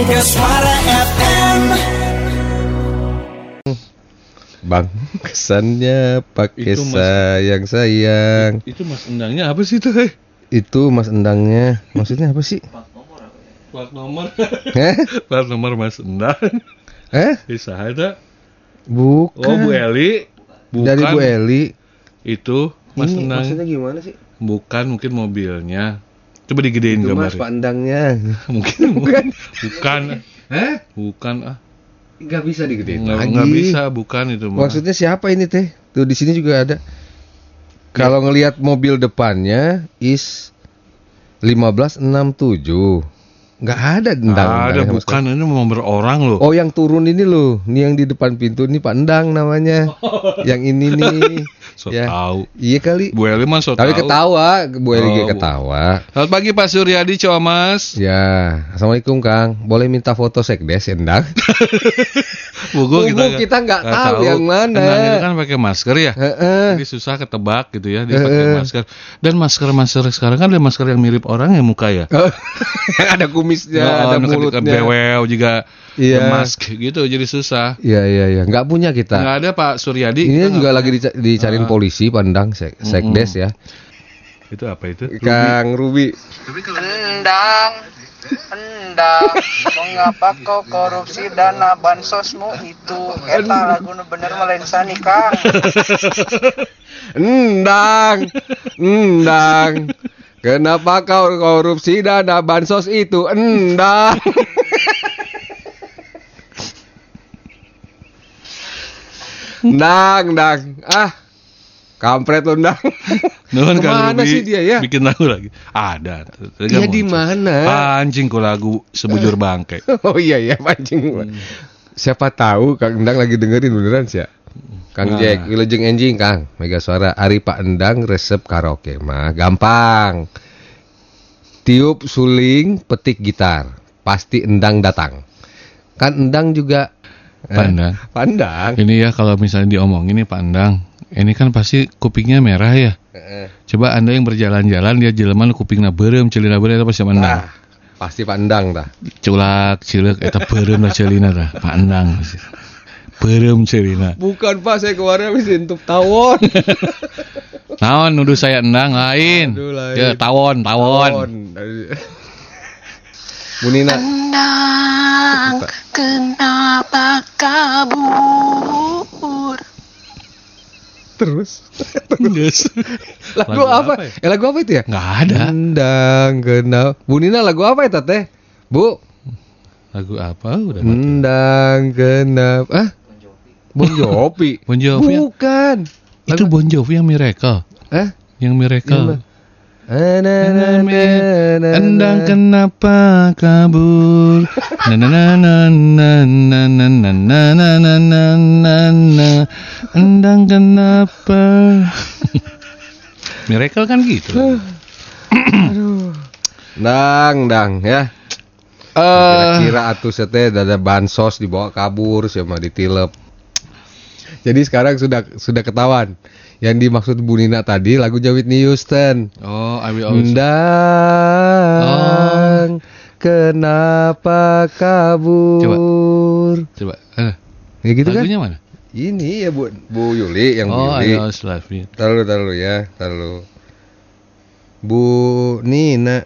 Mega Suara FM. Bang, kesannya pakai Itu, Mas. sayang sayang. Itu mas endangnya apa sih eh? Itu mas endangnya, maksudnya apa sih? Plat nomor. Heh? Plat nomor mas endang. Eh? Bisa ada. Bukan. Oh Bu Eli. Bukan. Dari Bu Eli. Itu mas Ini endang. maksudnya gimana sih? Bukan mungkin mobilnya. Coba digedein Itu mas gambarnya. endangnya. Mungkin bukan. Bukan. Heh? Bukan ah. Gak bisa digedein Nggak, lagi. nggak bisa, bukan itu mah. Maksudnya siapa ini teh? Tuh di sini juga ada. Kalau ngelihat mobil depannya is 1567. Nggak ada endang. ada bukan ini nomor orang loh. Oh yang turun ini loh, ini yang di depan pintu ini Pak Endang namanya. yang ini nih. So ya. tahu. Iya kali. Bu Eli mah so Tapi tahu. ketawa, Bu Eli Oh, ketawa. Selamat pagi Pak Suryadi Mas. Ya, assalamualaikum Kang. Boleh minta foto sekdes Endang? Bugu Bugu kita nggak tahu yang mana. Endang itu kan pakai masker ya. Heeh. Jadi susah ketebak gitu ya dia pakai Heeh. masker. Dan masker-masker sekarang kan ada masker yang mirip orang ya muka ya. yang ada kumisnya, Nah, ada mulutnya. Bewew juga Iya. mask gitu jadi susah. Iya iya iya, nggak punya kita. Nggak ada Pak Suryadi. Ini juga lagi dica- dicariin polisi pandang sek sekdes ya. itu apa itu? Kang Ruby. Endang, endang, mengapa kau korupsi dana bansosmu itu? Eta lagu nu bener melensani kang. Endang, endang. Kenapa kau korupsi dana bansos itu? Endang. Endang, endang. Ah, kampret lu, endang. Nuhun Ke mana sih dia ya? Bikin lagu lagi. Ada. Dia kan di mana? Pancing ku lagu sebujur bangkai. Oh iya iya pancing. Siapa tahu Kang Endang lagi dengerin beneran sih ya. Kang Nah. Jack, Wilujeng Enjing Kang, Mega Suara, Ari Pak Endang resep karaoke mah gampang. Tiup suling, petik gitar, pasti Endang datang. Kan Endang juga eh, Pandang. Pandang. Ini ya kalau misalnya diomongin nih Pandang. Ini kan pasti kupingnya merah ya. Coba anda yang berjalan-jalan dia jeleman kupingna berem, celina berem itu pasti mandang. Ah, pasti Pandang dah. Culak, cilek, eta berem lah celina dah, pandang. Berem celina. Bukan Pak, saya kemarin habis intup tawon. Naon nuduh saya endang lain. Aduh, lain. Ya, tawon, tawon. Munina. Endang, kenapa kabur? Terus. Yes. Lagu, Lagu apa? apa ya? Eh, lagu apa itu ya? Nggak ada. Endang kenal. Bu Nina lagu apa itu teh? Bu. Lagu apa? Udah mati. Endang kenal. Ah? Bon Jovi. Bon Jovi. ya? Bukan. Itu Bon Jovi yang Miracle. Eh? Yang Miracle. Endang kenapa kabur? Na na na na na na na na na na na na na na. Endang kenapa? Miracle kan gitu. Dang, dang ya. Eh, Kira-kira atuh sete ada bansos dibawa kabur sama ditilep. Jadi sekarang sudah sudah ketahuan. Yang dimaksud Bu Nina tadi lagunya Whitney Houston. oh, I will always. Endang, kenapa kabur? Coba. Eh, Ya gitu kan? lagunya mana? Ini ya Bu Bu Yuli yang Oh, I Yuli. always love you. Taruh taruh ya, taruh. Bu Nina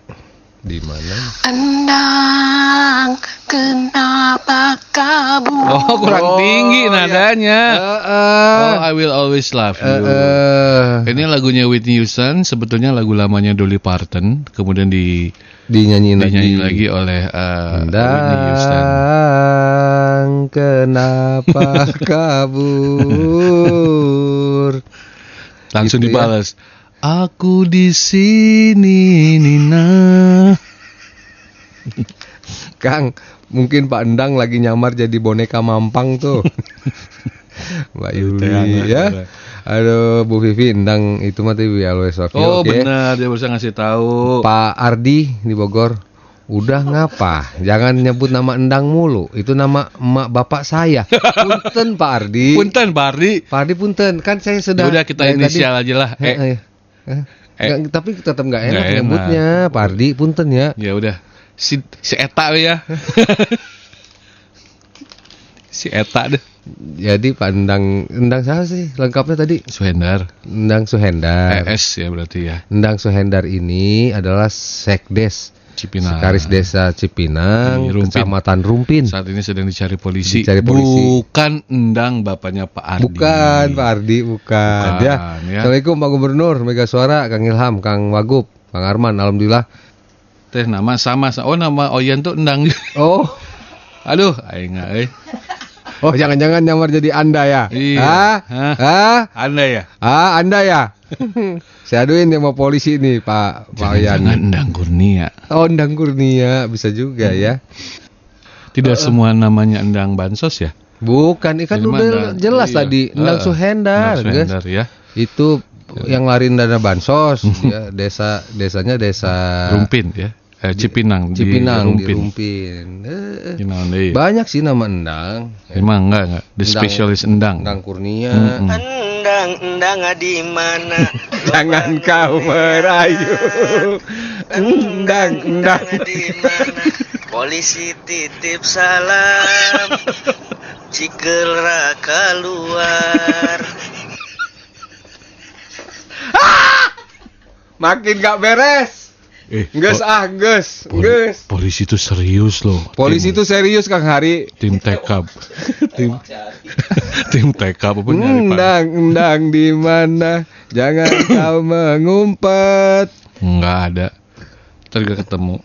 di mana? Endang, kenapa kabur? Oh, kurang Oh, tinggi iya. nadanya. Heeh. Oh, I will always love you. Eh, Ini lagunya Whitney Houston, sebetulnya lagu lamanya Dolly Parton, kemudian di dinyanyiin lagi. dinyanyi lagi oleh uh, Whitney Houston. Endang, kenapa kabur? Langsung Gitu ya. Aku di sini Nina. Kang, mungkin Pak Endang lagi nyamar jadi boneka mampang tuh. Mbak Yuli ya. Aduh, Bu Vivi Endang itu mah tuh we always love you, Oh oke? benar, dia bisa ngasih tahu. Pak Ardi di Bogor. Udah ngapa? Jangan nyebut nama Endang mulu. Itu nama emak bapak saya. Punten Pak Ardi. Punten Bardi. Pak Ardi punten. Kan saya sudah Udah kita inisial aja lah. Eh, Eh. Nggak, tapi tetap nggak enak enak. nyebutnya Pak Ardi punten ya. ya udah. si si Eta ya. si Eta deh. Jadi Pak Endang Endang saya sih lengkapnya tadi Suhendar. Endang Suhendar. ES ya berarti ya. Endang Suhendar ini adalah Sekdes Cipinang. Sekretaris Desa Cipinang, Rumpin. Kecamatan Rumpin. Saat ini sedang dicari polisi. Dicari polisi. Bukan endang bapaknya Pak Ardi. Bukan Pak Ardi, bukan. Bukan, ya. ya. Assalamualaikum Pak Gubernur, Mega Suara, Kang Ilham, Kang Wagub, Kang Arman, Alhamdulillah. Teh nama sama. Oh nama Oyen tuh endang. Oh, Aduh, aing euy. oh jangan-jangan nyamar jadi Anda ya? Iya. Ah, Hah? ah, Anda ya? ah, Anda ya? Saya aduin dia mau polisi nih Pak Pak Jangan Oyan. endang Kurnia. Oh, Endang Kurnia bisa juga Hmm. ya. Tidak semua namanya endang bansos ya? Bukan, ikan Jadi udah mana? jelas Iya. tadi Endang Ah, Suhendar, Endang guys. Suhendar ya. Itu yang lariin dana bansos, ya, desa desanya desa Rumpin ya. Eh, Cipinang, Cipinang di di Rumpin. Rumpin. Eh, deui. banyak sih nama Endang. Emang enggak enggak. The Endang. specialist endang. Endang Kurnia. Mm-mm. Endang, endang di mana? Jangan kau merayu. Endang, endang. di mana? Polisi titip salam. Cikel raka luar. Makin gak beres. Eh, po- ah, poli- ges. polisi itu serius loh. Polisi itu serius Kang Hari. tim, tim tekap. tim tim tekap apa? Endang, endang di mana? Jangan kau mengumpet. Enggak ada. Ntar gak ketemu.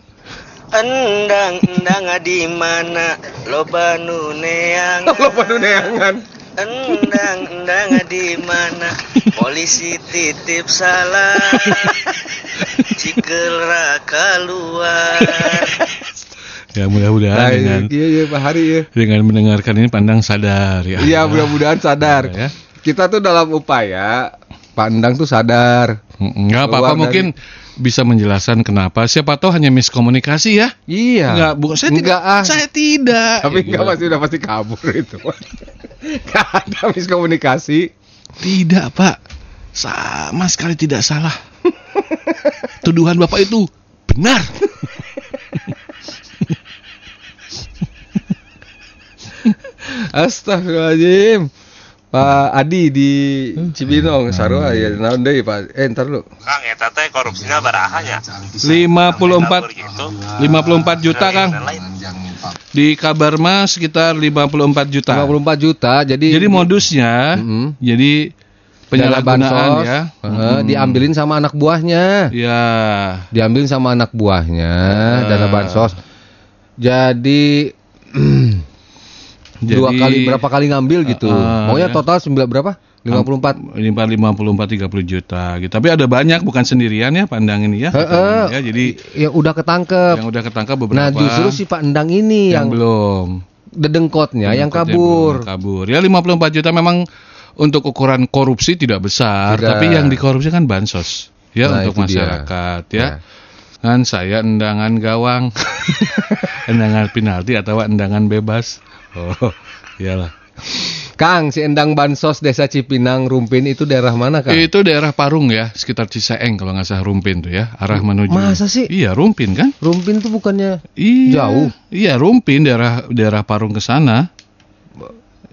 Endang, endang di mana? Loba nu neangan. Lo penuh neangan. Endang, endang di mana? Polisi titip salam. Cikel raka luar. Ya mudah-mudahan Nah, dengan iya, iya Pak Hari ya. dengan mendengarkan ini pandang sadar ya. Iya, mudah-mudahan sadar. Ya. Kita tuh dalam upaya Pak Endang tuh sadar. Enggak apa-apa Keluar dari- mungkin bisa menjelaskan kenapa. Siapa tahu hanya miskomunikasi ya. Iya. Enggak, bukan saya tidak. Enggak, ah. Saya tidak. Tapi Ya, enggak gila. pasti udah pasti kabur itu. Gak ada miskomunikasi. Tidak, Pak. Sama sekali tidak salah. Tuduhan Bapak itu benar. Astagfirullahaladzim. Pak Adi di Cibinong, Sarua ya naon deui Pak. Eh entar lu. Kang, eta teh korupsinya barahanya. 54 gitu. 54 juta, Kang. Di kabar mah sekitar 54 juta. 54 juta. Jadi Jadi modusnya Mm-mm. jadi dana penyalahgunaan bansos, ya. heeh, diambilin sama anak buahnya. Ya. Diambilin sama anak buahnya dana bansos. Jadi dua Jadi- kali berapa kali ngambil gitu. Ah, Maunya ya. total sembilan berapa? 54. 54 30 juta gitu. Tapi ada banyak bukan sendirian ya pandang ini ya. Heeh. Ya, jadi yang udah ketangkep. yang udah ketangkap beberapa. Nah, justru si Pak Endang ini yang, yang, belum. dedengkotnya yang Yang kabur. kabur. Ya 54 juta memang untuk ukuran korupsi tidak besar, Tidak. tapi yang dikorupsi kan bansos. Ya Nah, untuk itu dia. masyarakat ya. Nah. Kan saya endangan gawang. endangan penalti atau endangan bebas. Oh, iyalah. Kang, si Endang Bansos Desa Cipinang Rumpin itu daerah mana, Kang? Itu daerah Parung ya, sekitar Ciseeng kalau nggak salah Rumpin tuh ya, arah menuju. Masa sih? Iya, Rumpin kan? Rumpin tuh bukannya Iya. Jauh? Iya, Rumpin daerah daerah Parung ke sana.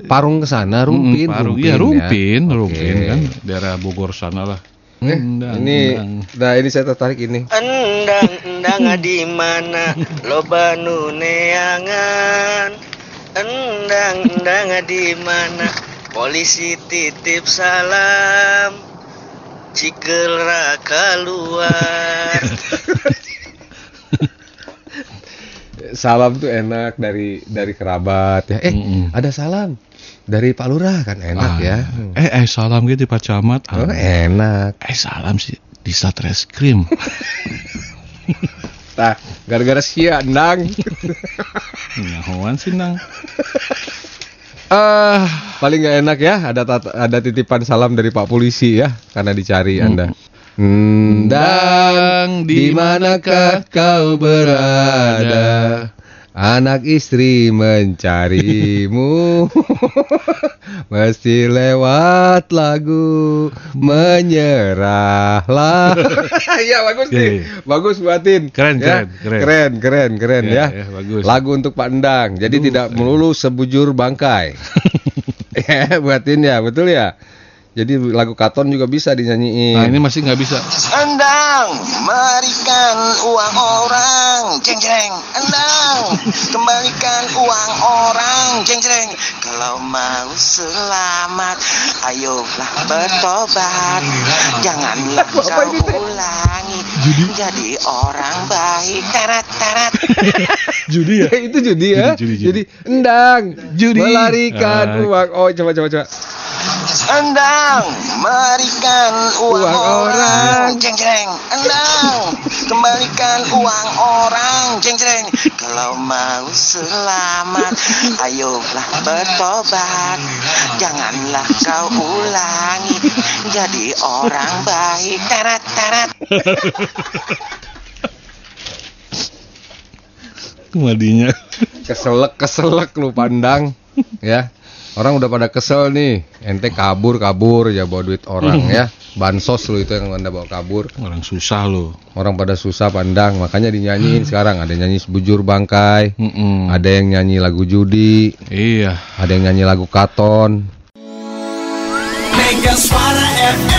Parung ke sana, Rumpin. Mm, Parung. Rumpin, Iya, ya. Rumpin, Oke. Rumpin kan daerah Bogor sana lah. Eh, Endang, ini, endang. nah ini saya tertarik ini. Endang, endang di mana? Loba nu neangan. Endang, endang di mana? Polisi titip salam. Cikel raka luar. Salam tuh enak dari dari kerabat ya. Eh, Mm-mm. ada salam dari Pak Lurah kan enak Ah, ya. Eh, eh salam gitu Pak Camat. Oh, Ah, enak. eh salam sih di Satreskrim. Nah, gara-gara sia Endang. Nyahoan sih nang. Ah, paling nggak enak ya ada ada titipan salam dari Pak polisi ya karena dicari Anda. Endang, di manakah kau berada? Anak istri mencarimu. Mesti lewat lagu Menyerahlah. Iya bagus Iya, nih. Bagus buatin. Keren, Ya, keren, keren. Keren keren keren Iya, ya, iya, bagus. Lagu untuk Pak Endang. Jadi tidak melulu sebujur bangkai. Ya buatin ya betul ya Jadi lagu Katon juga bisa dinyanyiin Nah ini masih nggak bisa. Endang, berikan uang orang, jeng jeng. Endang, kembalikan uang orang, jeng jeng. Kalau mau selamat, ayolah bertobat. Janganlah kau ulangi, jadi orang baik. Tarat tarat. Judi ya? itu judi ya. Judi, judi, judi. Jadi endang Judi. melarikan Ah. uang. Oh coba coba coba. Endang, berikan uang, Uang orang. orang, jeng jeng. Endang, kembalikan uang orang, jeng jeng. Kalau mau selamat, ayolah bertobat. Janganlah kau ulangi, jadi orang baik. Tarat tarat. Madinya. Keselek keselek lu pandang ya. Orang udah pada kesel nih, ente kabur kabur ya bawa duit orang ya, bansos lu itu yang anda bawa kabur. Orang susah loh. Orang pada susah pandang, makanya dinyanyiin sekarang. Ada yang nyanyi sebujur bangkai, Mm-mm. ada yang nyanyi lagu judi, Iya. ada yang nyanyi lagu katon. Mega Suara FM